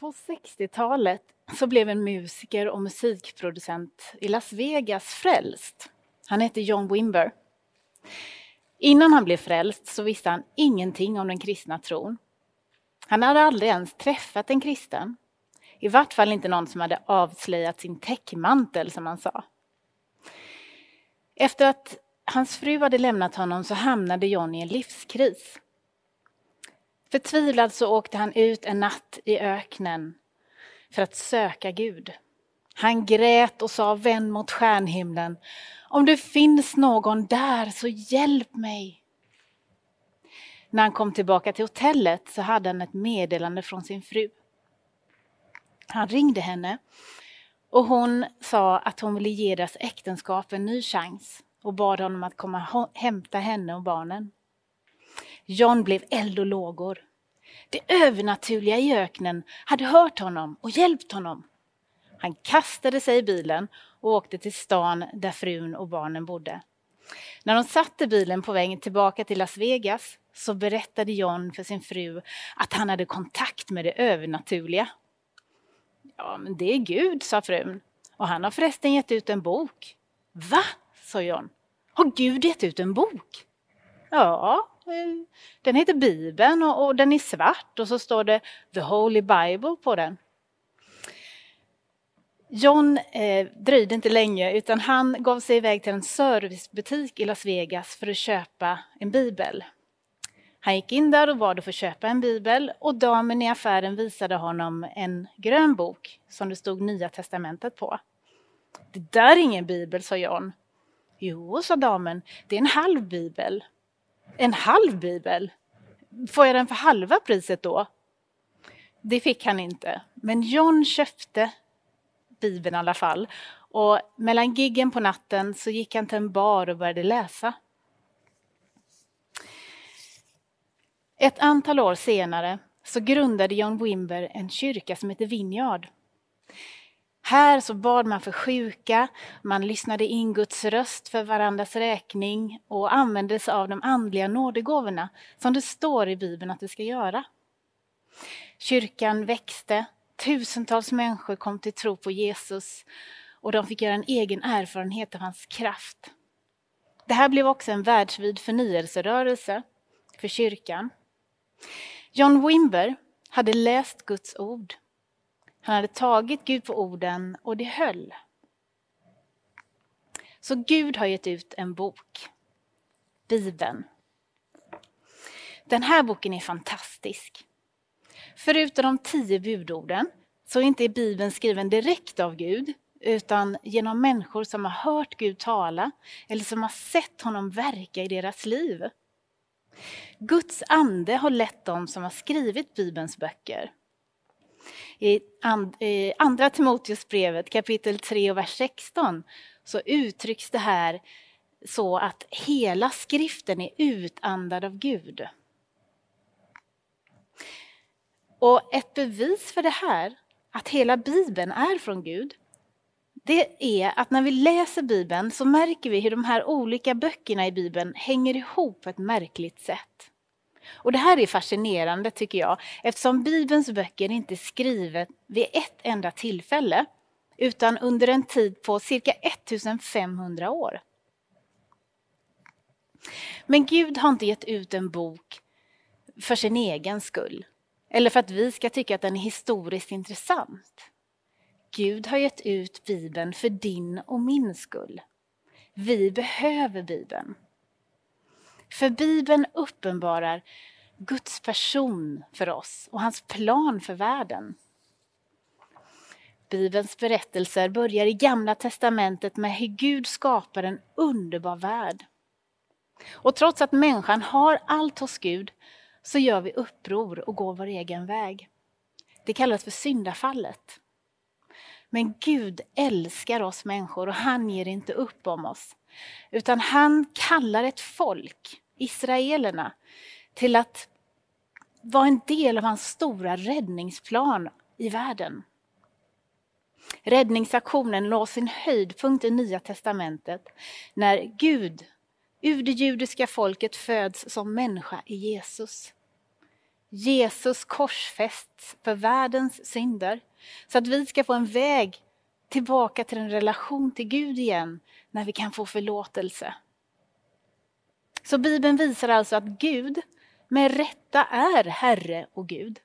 På 60-talet så blev en musiker och musikproducent i Las Vegas frälst. Han hette John Wimber. Innan han blev frälst så visste han ingenting om den kristna tron. Han hade aldrig ens träffat en kristen. I vart fall inte någon som hade avslöjat sin täckmantel, som han sa. Efter att hans fru hade lämnat honom så hamnade John i en livskris. Förtvivlad så åkte han ut en natt i öknen för att söka Gud. Han grät och sa vänd mot stjärnhimlen. Om det finns någon där så hjälp mig. När han kom tillbaka till hotellet så hade han ett meddelande från sin fru. Han ringde henne och hon sa att hon ville ge deras äktenskap en ny chans och bad honom att komma och hämta henne och barnen. John blev eld och lågor. Det övernaturliga i öknen hade hört honom och hjälpt honom. Han kastade sig i bilen och åkte till stan där frun och barnen bodde. När de satt i bilen på vägen tillbaka till Las Vegas så berättade John för sin fru att han hade kontakt med det övernaturliga. Ja, men det är Gud, sa frun. Och han har förresten gett ut en bok. Va? sa John. Har Gud gett ut en bok? Ja, den heter Bibeln och, och den är svart och så står det The Holy Bible på den. John eh, dröjde inte länge utan han gav sig iväg till en servicebutik i Las Vegas för att köpa en bibel. Han gick in där och bad att få köpa en bibel och damen i affären visade honom en grön bok som det stod Nya testamentet på. Det där är ingen bibel, sa John. Jo, sa damen, det är en halv bibel. En halv bibel? Får jag den för halva priset då? Det fick han inte, men John köpte Bibeln i alla fall. Och mellan giggen på natten så gick han till en bar och började läsa. Ett antal år senare så grundade John Wimber en kyrka som heter Vineyard. Här så bad man för sjuka, man lyssnade in Guds röst för varandras räkning och använde sig av de andliga nådegåvorna som det står i Bibeln att vi ska göra. Kyrkan växte, tusentals människor kom till tro på Jesus och de fick göra en egen erfarenhet av hans kraft. Det här blev också en världsvid förnyelserörelse för kyrkan. John Wimber hade läst Guds ord. Han hade tagit Gud på orden och det höll. Så Gud har gett ut en bok, Bibeln. Den här boken är fantastisk. Förutom de tio budorden så är inte Bibeln skriven direkt av Gud utan genom människor som har hört Gud tala eller som har sett honom verka i deras liv. Guds ande har lett dem som har skrivit Bibelns böcker. I Andra Timoteusbrevet kapitel 3 och vers 16 så uttrycks det här så att hela skriften är utandad av Gud. Och ett bevis för det här, att hela Bibeln är från Gud, det är att när vi läser Bibeln så märker vi hur de här olika böckerna i Bibeln hänger ihop på ett märkligt sätt. Och Det här är fascinerande tycker jag, eftersom Bibelns böcker inte är skrivet vid ett enda tillfälle, utan under en tid på cirka 1500 år. Men Gud har inte gett ut en bok för sin egen skull, eller för att vi ska tycka att den är historiskt intressant. Gud har gett ut Bibeln för din och min skull. Vi behöver Bibeln. För Bibeln uppenbarar Guds person för oss och hans plan för världen. Bibelns berättelser börjar i Gamla testamentet med hur Gud skapar en underbar värld. Och trots att människan har allt hos Gud så gör vi uppror och går vår egen väg. Det kallas för syndafallet. Men Gud älskar oss människor och han ger inte upp om oss. Utan han kallar ett folk, israelerna, till att vara en del av hans stora räddningsplan i världen. Räddningsaktionen låg sin höjdpunkt i Nya testamentet när Gud ur det judiska folket föds som människa i Jesus. Jesus korsfästs för världens synder så att vi ska få en väg tillbaka till en relation till Gud igen när vi kan få förlåtelse. Så Bibeln visar alltså att Gud med rätta är Herre och Gud.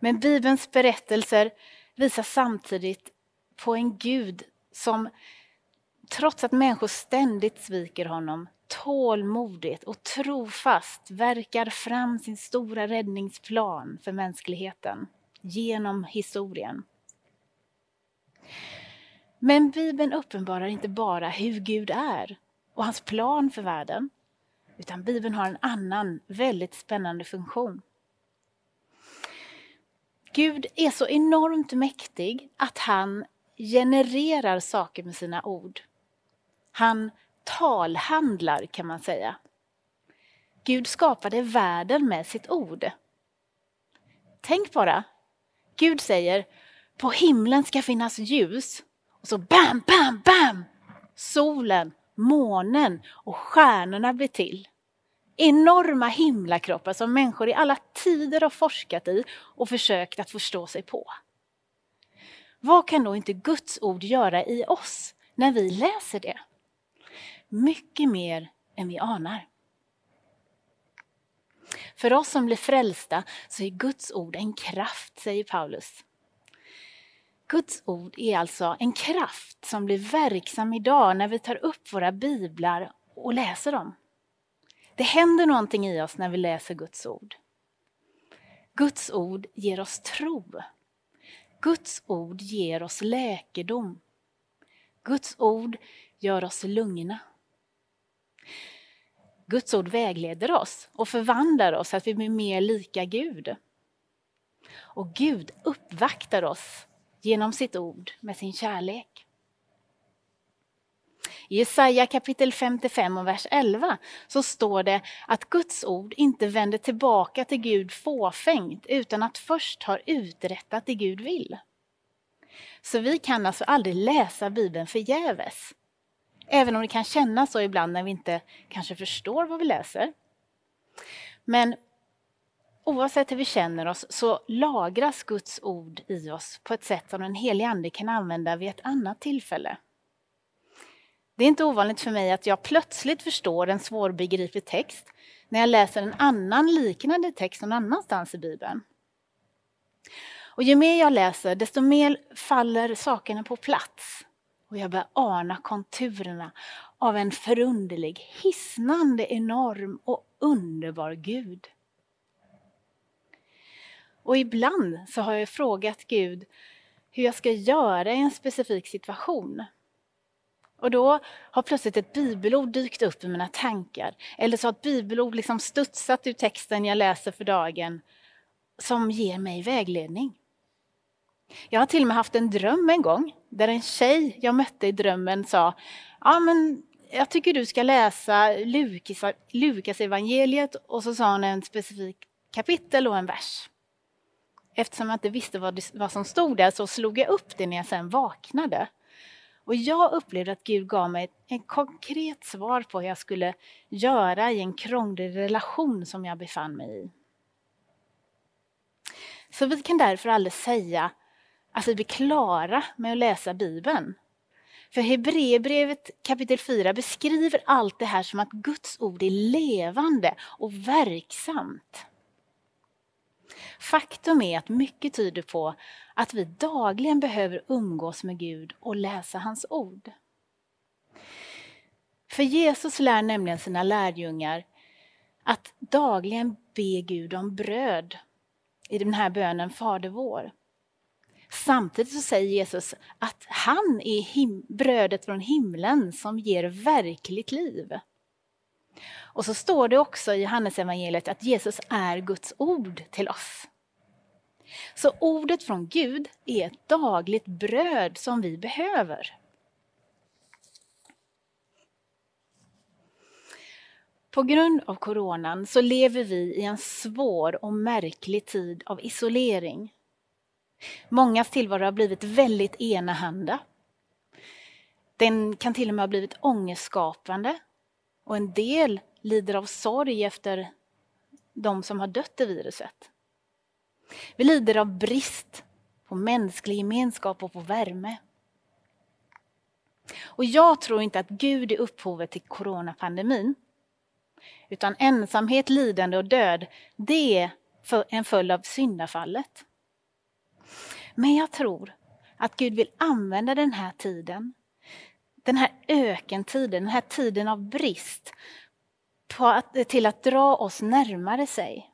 Men Bibelns berättelser visar samtidigt på en Gud som trots att människor ständigt sviker honom tålmodigt och trofast verkar fram sin stora räddningsplan för mänskligheten genom historien. Men Bibeln uppenbarar inte bara hur Gud är och hans plan för världen, utan Bibeln har en annan väldigt spännande funktion. Gud är så enormt mäktig att han genererar saker med sina ord. Han talhandlar kan man säga. Gud skapade världen med sitt ord. Tänk bara, Gud säger på himlen ska finnas ljus och så bam, bam, bam! Solen, månen och stjärnorna blir till. Enorma himlakroppar som människor i alla tider har forskat i och försökt att förstå sig på. Vad kan då inte Guds ord göra i oss när vi läser det? Mycket mer än vi anar. För oss som blir frälsta så är Guds ord en kraft, säger Paulus. Guds ord är alltså en kraft som blir verksam idag när vi tar upp våra biblar och läser dem. Det händer någonting i oss när vi läser Guds ord. Guds ord ger oss tro. Guds ord ger oss läkedom. Guds ord gör oss lugna. Guds ord vägleder oss och förvandlar oss så att vi blir mer lika Gud. Och Gud uppvaktar oss genom sitt ord med sin kärlek. I Jesaja kapitel 55 och vers 11 så står det att Guds ord inte vänder tillbaka till Gud fåfängt utan att först ha uträttat det Gud vill. Så vi kan alltså aldrig läsa Bibeln förgäves. Även om det kan kännas så ibland när vi inte kanske förstår vad vi läser. Men oavsett hur vi känner oss så lagras Guds ord i oss på ett sätt som den helige Ande kan använda vid ett annat tillfälle. Det är inte ovanligt för mig att jag plötsligt förstår en svårbegriplig text när jag läser en annan liknande text någon annanstans i Bibeln. Och ju mer jag läser, desto mer faller sakerna på plats. Och jag börjar ana konturerna av en förunderlig, hisnande enorm och underbar Gud. Och ibland så har jag frågat Gud hur jag ska göra i en specifik situation. Och då har plötsligt ett bibelord dykt upp i mina tankar. Eller så har ett bibelord liksom studsat ur texten jag läser för dagen som ger mig vägledning. Jag har till och med haft en dröm en gång där en tjej jag mötte i drömmen sa ja, men jag tycker du ska läsa Lukas, Lukas evangeliet och så sa hon en specifik kapitel och en vers. Eftersom jag inte visste vad, det, vad som stod där så slog jag upp det när jag sen vaknade. Och jag upplevde att Gud gav mig ett konkret svar på hur jag skulle göra i en krånglig relation som jag befann mig i. Så vi kan därför aldrig säga att vi blir klara med att läsa Bibeln. För Hebreerbrevet kapitel 4 beskriver allt det här som att Guds ord är levande och verksamt. Faktum är att mycket tyder på att vi dagligen behöver umgås med Gud och läsa hans ord. För Jesus lär nämligen sina lärjungar att dagligen be Gud om bröd i den här bönen Fader vår. Samtidigt så säger Jesus att han är brödet från himlen som ger verkligt liv. Och så står det också i Johannesevangeliet att Jesus är Guds ord till oss. Så ordet från Gud är ett dagligt bröd som vi behöver. På grund av coronan så lever vi i en svår och märklig tid av isolering. Mångas tillvaro har blivit väldigt enahanda. Den kan till och med ha blivit ångestskapande och en del lider av sorg efter de som har dött i viruset. Vi lider av brist på mänsklig gemenskap och på värme. Och jag tror inte att Gud är upphovet till coronapandemin. Utan ensamhet, lidande och död, det är en följd av syndafallet. Men jag tror att Gud vill använda den här tiden, den här ökentiden, den här tiden av brist, att, till att dra oss närmare sig.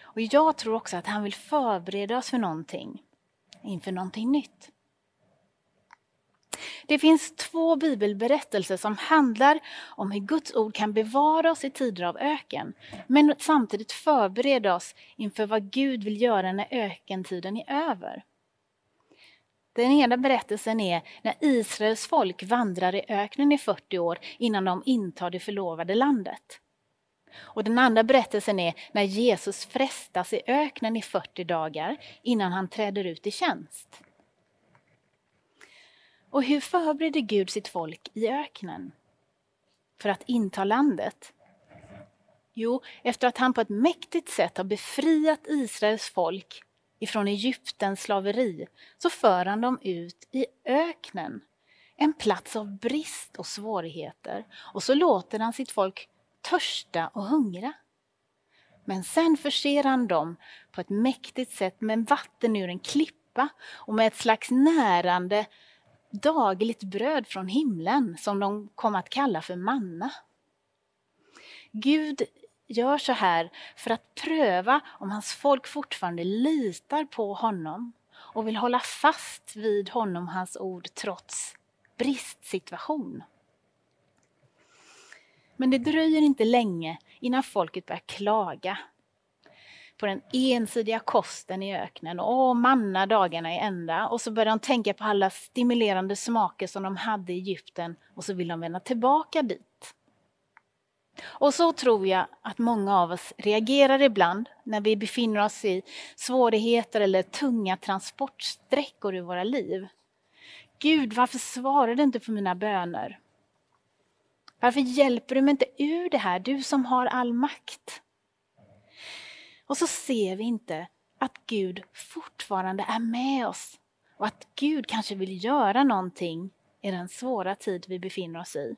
Och jag tror också att han vill förbereda oss för någonting, inför någonting nytt. Det finns två bibelberättelser som handlar om hur Guds ord kan bevara oss i tider av öken, men samtidigt förbereda oss inför vad Gud vill göra när ökentiden är över. Den ena berättelsen är när Israels folk vandrar i öknen i 40 år innan de intar det förlovade landet. Och den andra berättelsen är när Jesus frestas i öknen i 40 dagar innan han träder ut i tjänst. Och hur förbereder Gud sitt folk i öknen för att inta landet? Jo, efter att han på ett mäktigt sätt har befriat Israels folk ifrån Egyptens slaveri så för han dem ut i öknen. En plats av brist och svårigheter. Och så låter han sitt folk törsta och hungra. Men sen förser han dem på ett mäktigt sätt med vatten ur en klippa och med ett slags närande dagligt bröd från himlen som de kom att kalla för manna. Gud gör så här för att pröva om hans folk fortfarande litar på honom och vill hålla fast vid honom, hans ord, trots bristsituation. Men det dröjer inte länge innan folket börjar klaga på den ensidiga kosten i öknen Åh, manna dagarna i ända. Och så börjar de tänka på alla stimulerande smaker som de hade i Egypten och så vill de vända tillbaka dit. Och så tror jag att många av oss reagerar ibland när vi befinner oss i svårigheter eller tunga transportsträckor i våra liv. Gud, varför svarar du inte på mina böner? Varför hjälper du mig inte ur det här, du som har all makt? Och så ser vi inte att Gud fortfarande är med oss och att Gud kanske vill göra någonting i den svåra tid vi befinner oss i.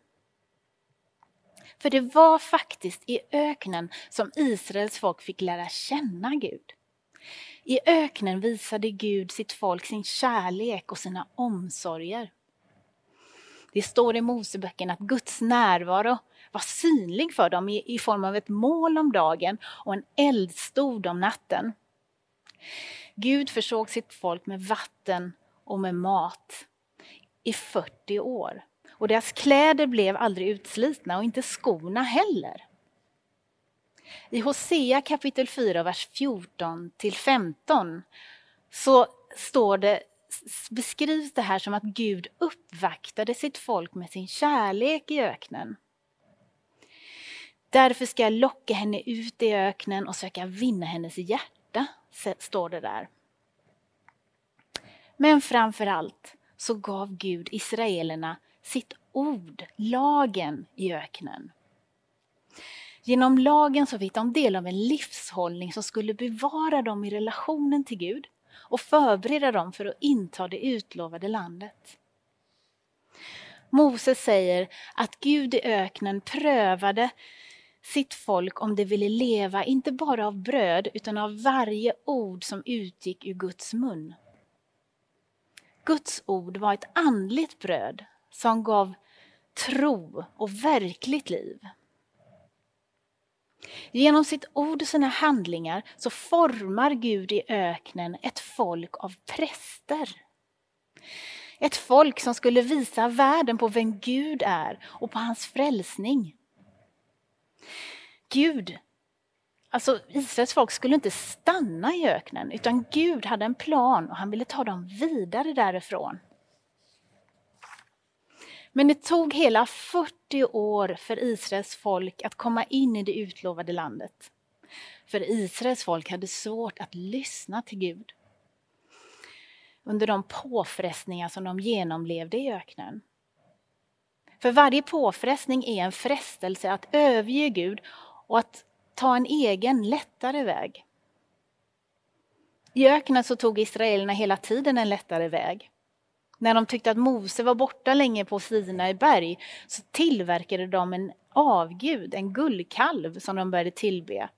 För det var faktiskt i öknen som Israels folk fick lära känna Gud. I öknen visade Gud sitt folk sin kärlek och sina omsorger. Det står i Moseböckerna att Guds närvaro var synlig för dem i, i form av ett moln om dagen och en eldstod om natten. Gud försåg sitt folk med vatten och med mat i 40 år. Och deras kläder blev aldrig utslitna och inte skorna heller. I Hosea kapitel 4, vers 14 till 15 så står det, beskrivs det här som att Gud uppvaktade sitt folk med sin kärlek i öknen. Därför ska jag locka henne ut i öknen och söka vinna hennes hjärta, står det där. Men framför allt så gav Gud israelerna sitt ord, lagen i öknen. Genom lagen så fick de del av en livshållning som skulle bevara dem i relationen till Gud och förbereda dem för att inta det utlovade landet. Moses säger att Gud i öknen prövade sitt folk om det ville leva inte bara av bröd utan av varje ord som utgick ur Guds mun. Guds ord var ett andligt bröd som gav tro och verkligt liv. Genom sitt ord och sina handlingar så formar Gud i öknen ett folk av präster. Ett folk som skulle visa världen på vem Gud är och på hans frälsning. Gud, alltså Israels folk skulle inte stanna i öknen utan Gud hade en plan och han ville ta dem vidare därifrån. Men det tog hela 40 år för Israels folk att komma in i det utlovade landet. För Israels folk hade svårt att lyssna till Gud. Under de påfrestningar som de genomlevde i öknen. För varje påfrestning är en frestelse att överge Gud och att ta en egen, lättare väg. I öknen så tog israelerna hela tiden en lättare väg. När de tyckte att Mose var borta länge på Sinai berg så tillverkade de en avgud, en guldkalv som de började tillbe.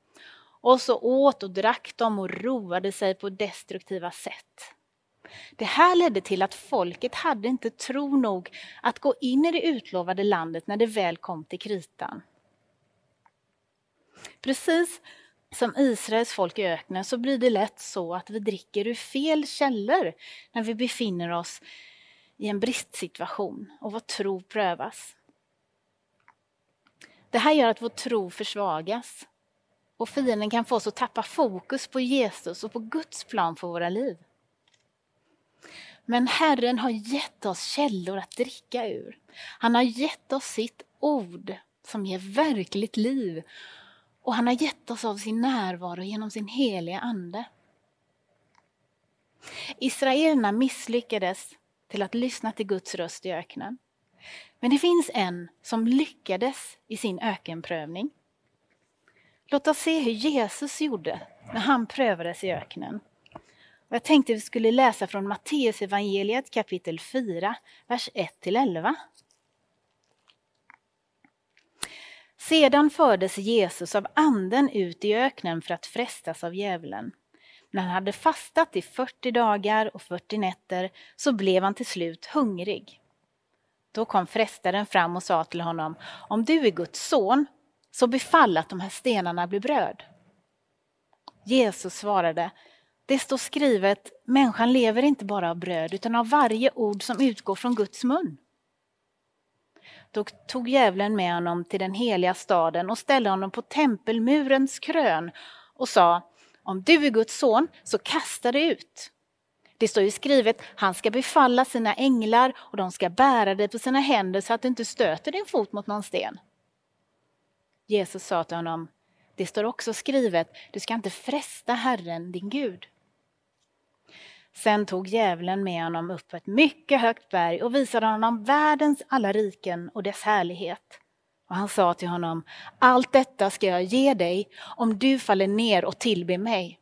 Och så åt och drack de och roade sig på destruktiva sätt. Det här ledde till att folket hade inte tro nog att gå in i det utlovade landet när det väl kom till kritan. Precis som Israels folk i öknen så blir det lätt så att vi dricker ur fel källor när vi befinner oss i en bristsituation och vår tro prövas. Det här gör att vår tro försvagas och fienden kan få oss att tappa fokus på Jesus och på Guds plan för våra liv. Men Herren har gett oss källor att dricka ur. Han har gett oss sitt ord som ger verkligt liv och han har gett oss av sin närvaro genom sin heliga Ande. Israelerna misslyckades till att lyssna till Guds röst i öknen. Men det finns en som lyckades i sin ökenprövning. Låt oss se hur Jesus gjorde när han prövades i öknen. Och jag tänkte vi skulle läsa från Matteus evangeliet kapitel 4, vers 1-11. Sedan fördes Jesus av anden ut i öknen för att frestas av djävulen. När han hade fastat i 40 dagar och 40 nätter så blev han till slut hungrig. Då kom frestaren fram och sa till honom, om du är Guds son, så befall att de här stenarna blir bröd. Jesus svarade, det står skrivet, människan lever inte bara av bröd utan av varje ord som utgår från Guds mun. Då tog djävulen med honom till den heliga staden och ställde honom på tempelmurens krön och sa, om du är Guds son, så kasta dig ut. Det står ju skrivet, han ska befalla sina änglar och de ska bära dig på sina händer så att du inte stöter din fot mot någon sten. Jesus sa till honom, det står också skrivet, du ska inte fresta Herren, din Gud. Sen tog djävulen med honom upp på ett mycket högt berg och visade honom världens alla riken och dess härlighet. Och han sa till honom, allt detta ska jag ge dig om du faller ner och tillber mig.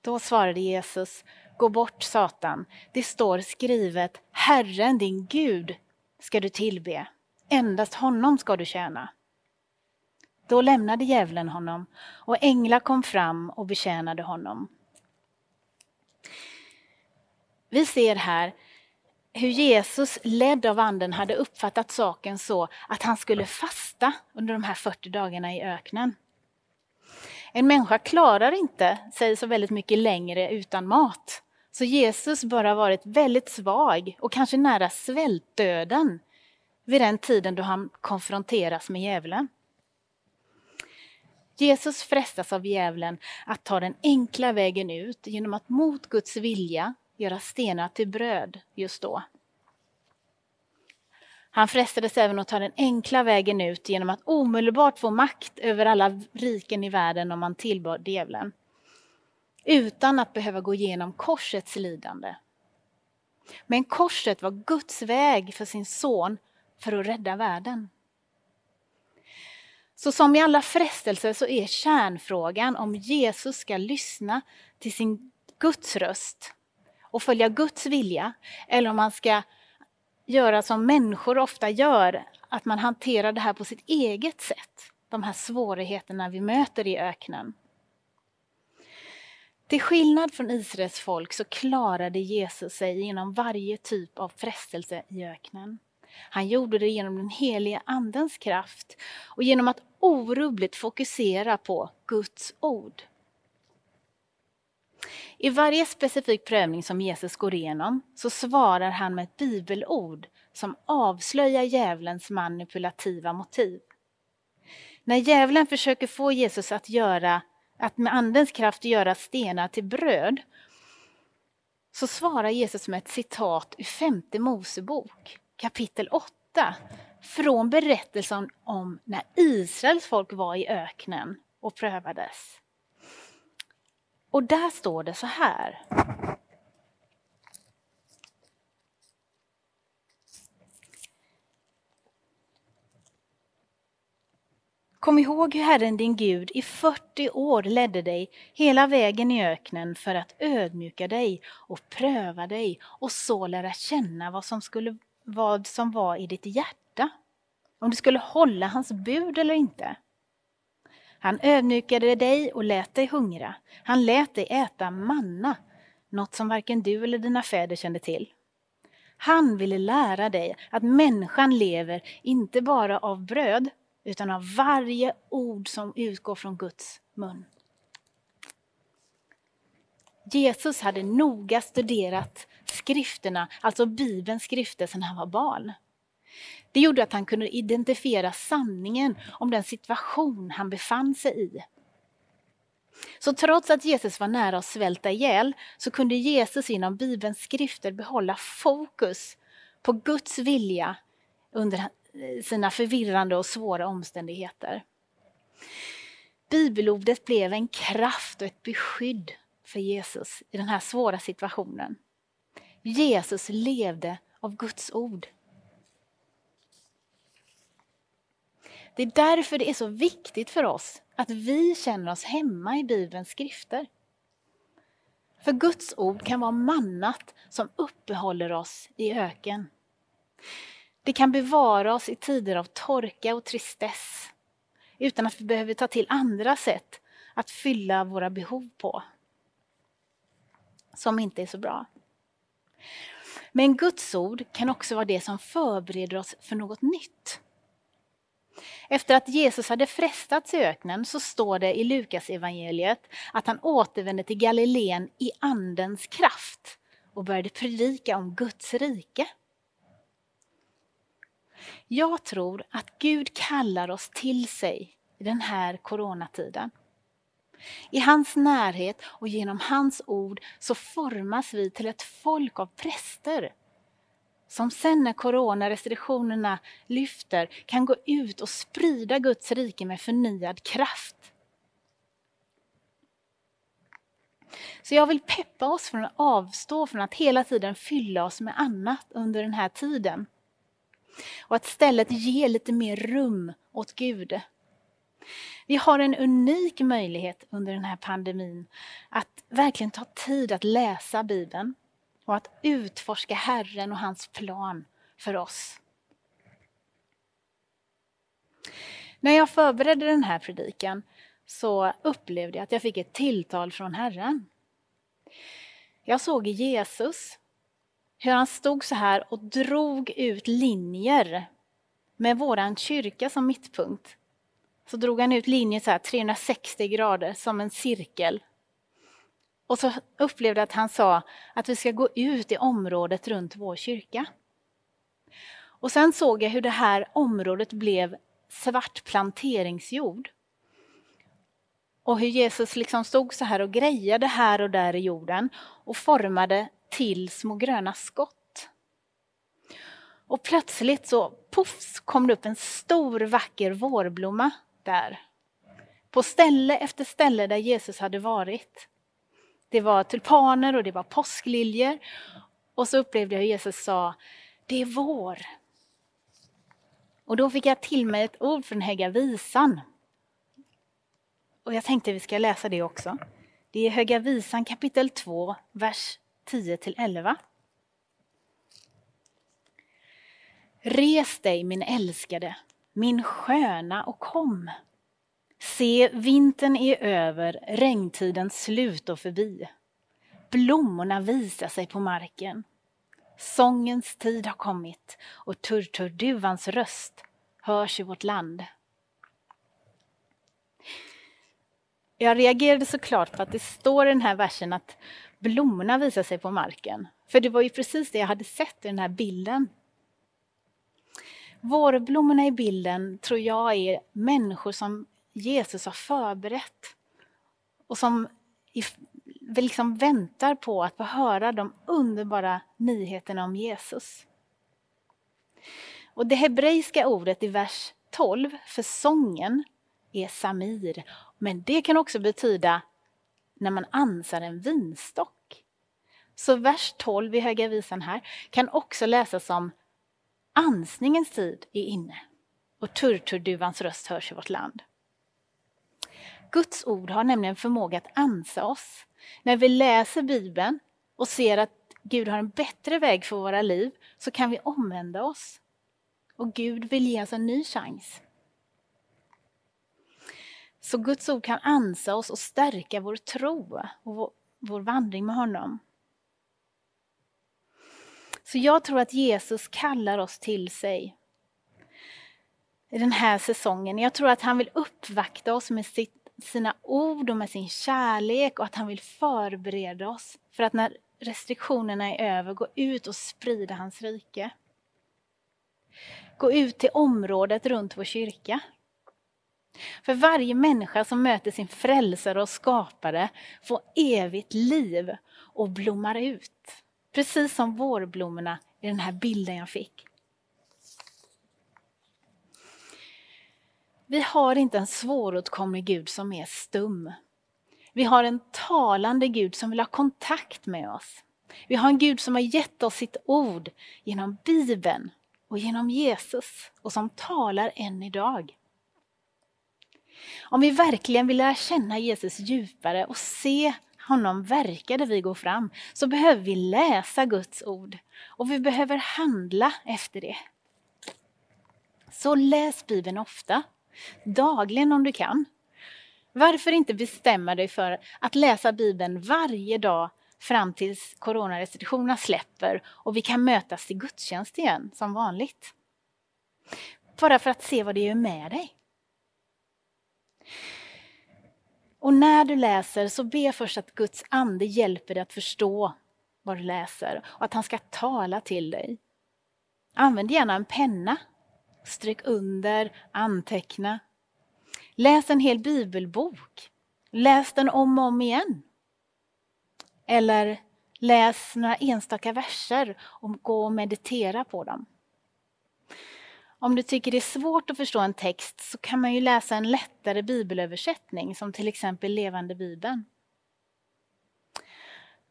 Då svarade Jesus, gå bort Satan, det står skrivet, Herren din Gud ska du tillbe, endast honom ska du tjäna. Då lämnade djävulen honom och änglar kom fram och betjänade honom. Vi ser här hur Jesus, ledd av anden, hade uppfattat saken så att han skulle fasta under de här 40 dagarna i öknen. En människa klarar inte sig så väldigt mycket längre utan mat. Så Jesus bör ha varit väldigt svag och kanske nära svältdöden vid den tiden då han konfronteras med djävulen. Jesus frestas av djävulen att ta den enkla vägen ut genom att mot Guds vilja göra stenar till bröd just då. Han frestades även att ta den enkla vägen ut genom att omedelbart få makt över alla riken i världen om han tillbad djävulen. Utan att behöva gå igenom korsets lidande. Men korset var Guds väg för sin son för att rädda världen. Så som i alla frestelser så är kärnfrågan om Jesus ska lyssna till sin Guds röst och följa Guds vilja eller om man ska göra som människor ofta gör, att man hanterar det här på sitt eget sätt. De här svårigheterna vi möter i öknen. Till skillnad från Israels folk så klarade Jesus sig genom varje typ av frestelse i öknen. Han gjorde det genom den heliga Andens kraft och genom att orubbligt fokusera på Guds ord. I varje specifik prövning som Jesus går igenom så svarar han med ett bibelord som avslöjar djävulens manipulativa motiv. När djävulen försöker få Jesus att, göra, att med andens kraft göra stenar till bröd så svarar Jesus med ett citat ur femte Mosebok kapitel 8 från berättelsen om när Israels folk var i öknen och prövades. Och där står det så här. Kom ihåg hur Herren din Gud i 40 år ledde dig hela vägen i öknen för att ödmjuka dig och pröva dig och så lära känna vad som, skulle, vad som var i ditt hjärta. Om du skulle hålla hans bud eller inte. Han ödmjukade dig och lät dig hungra. Han lät dig äta manna, något som varken du eller dina fäder kände till. Han ville lära dig att människan lever inte bara av bröd utan av varje ord som utgår från Guds mun. Jesus hade noga studerat skrifterna, alltså Bibelns skrifter, sedan han var barn. Det gjorde att han kunde identifiera sanningen om den situation han befann sig i. Så trots att Jesus var nära att svälta ihjäl så kunde Jesus inom Bibelns skrifter behålla fokus på Guds vilja under sina förvirrande och svåra omständigheter. Bibelordet blev en kraft och ett beskydd för Jesus i den här svåra situationen. Jesus levde av Guds ord. Det är därför det är så viktigt för oss att vi känner oss hemma i Bibelns skrifter. För Guds ord kan vara mannat som uppehåller oss i öken. Det kan bevara oss i tider av torka och tristess utan att vi behöver ta till andra sätt att fylla våra behov på. Som inte är så bra. Men Guds ord kan också vara det som förbereder oss för något nytt. Efter att Jesus hade frestats i öknen så står det i Lukas evangeliet att han återvände till Galileen i andens kraft och började predika om Guds rike. Jag tror att Gud kallar oss till sig i den här coronatiden. I hans närhet och genom hans ord så formas vi till ett folk av präster som sen när coronarestriktionerna lyfter kan gå ut och sprida Guds rike med förnyad kraft. Så jag vill peppa oss från att avstå från att hela tiden fylla oss med annat under den här tiden. Och att istället ge lite mer rum åt Gud. Vi har en unik möjlighet under den här pandemin att verkligen ta tid att läsa Bibeln och att utforska Herren och hans plan för oss. När jag förberedde den här predikan så upplevde jag att jag fick ett tilltal från Herren. Jag såg Jesus hur han stod så här och drog ut linjer med våran kyrka som mittpunkt. Så drog han ut linjer så här 360 grader som en cirkel. Och så upplevde jag att han sa att vi ska gå ut i området runt vår kyrka. Och sen såg jag hur det här området blev svart planteringsjord. Och hur Jesus liksom stod så här och grejade här och där i jorden och formade till små gröna skott. Och plötsligt så puffs kom det upp en stor vacker vårblomma där. På ställe efter ställe där Jesus hade varit. Det var tulpaner och det var påskliljor. Och så upplevde jag hur Jesus sa, det är vår. Och då fick jag till mig ett ord från Höga Visan. Och jag tänkte vi ska läsa det också. Det är Höga Visan kapitel 2, vers 10 11. Res dig min älskade, min sköna och kom. Se, vintern är över, regntidens slut och förbi. Blommorna visar sig på marken. Sångens tid har kommit och turturduvans röst hörs i vårt land. Jag reagerade såklart på att det står i den här versen att blommorna visar sig på marken. För det var ju precis det jag hade sett i den här bilden. Vårblommorna i bilden tror jag är människor som Jesus har förberett och som liksom väntar på att få höra de underbara nyheterna om Jesus. Och Det hebreiska ordet i vers 12 för sången är samir, men det kan också betyda när man ansar en vinstock. Så vers 12 i Höga Visan här kan också läsas som ansningens tid är inne och turturduvans röst hörs i vårt land. Guds ord har nämligen förmåga att ansa oss. När vi läser Bibeln och ser att Gud har en bättre väg för våra liv så kan vi omvända oss. Och Gud vill ge oss en ny chans. Så Guds ord kan ansa oss och stärka vår tro och vår, vår vandring med honom. Så jag tror att Jesus kallar oss till sig i den här säsongen. Jag tror att han vill uppvakta oss med sitt, sina ord och med sin kärlek och att han vill förbereda oss för att när restriktionerna är över gå ut och sprida hans rike. Gå ut till området runt vår kyrka. För varje människa som möter sin frälsare och skapare får evigt liv och blommar ut. Precis som vårblommorna i den här bilden jag fick. Vi har inte en svåråtkomlig Gud som är stum. Vi har en talande Gud som vill ha kontakt med oss. Vi har en Gud som har gett oss sitt ord genom Bibeln och genom Jesus och som talar än idag. Om vi verkligen vill lära känna Jesus djupare och se honom verka där vi går fram så behöver vi läsa Guds ord och vi behöver handla efter det. Så läs Bibeln ofta, dagligen om du kan. Varför inte bestämma dig för att läsa Bibeln varje dag fram tills coronarestriktionerna släpper och vi kan mötas till gudstjänst igen som vanligt. Bara för att se vad det gör med dig. Och när du läser så be först att Guds ande hjälper dig att förstå vad du läser och att han ska tala till dig. Använd gärna en penna. Stryk under, anteckna. Läs en hel bibelbok. Läs den om och om igen. Eller läs några enstaka verser och gå och meditera på dem. Om du tycker det är svårt att förstå en text så kan man ju läsa en lättare bibelöversättning som till exempel Levande Bibeln.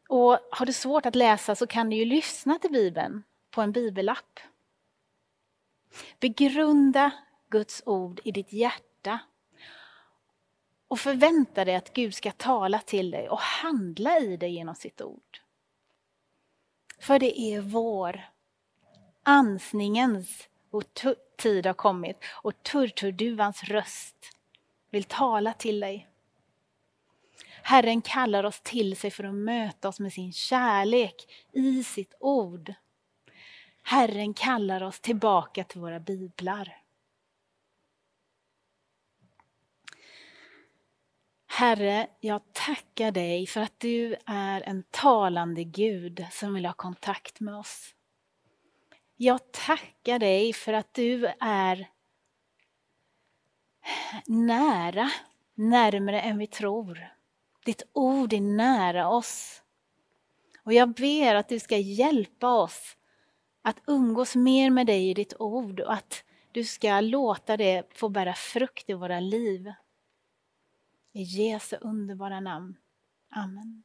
Och har du svårt att läsa så kan du ju lyssna till Bibeln på en bibelapp. Begrunda Guds ord i ditt hjärta och förvänta dig att Gud ska tala till dig och handla i dig genom sitt ord. För det är vår, ansningens tid har kommit och turturduvans röst vill tala till dig. Herren kallar oss till sig för att möta oss med sin kärlek i sitt ord. Herren kallar oss tillbaka till våra biblar. Herre, jag tackar dig för att du är en talande Gud som vill ha kontakt med oss. Jag tackar dig för att du är nära, närmare än vi tror. Ditt ord är nära oss. Och jag ber att du ska hjälpa oss att umgås mer med dig i ditt ord och att du ska låta det få bära frukt i våra liv. I Jesu underbara namn. Amen.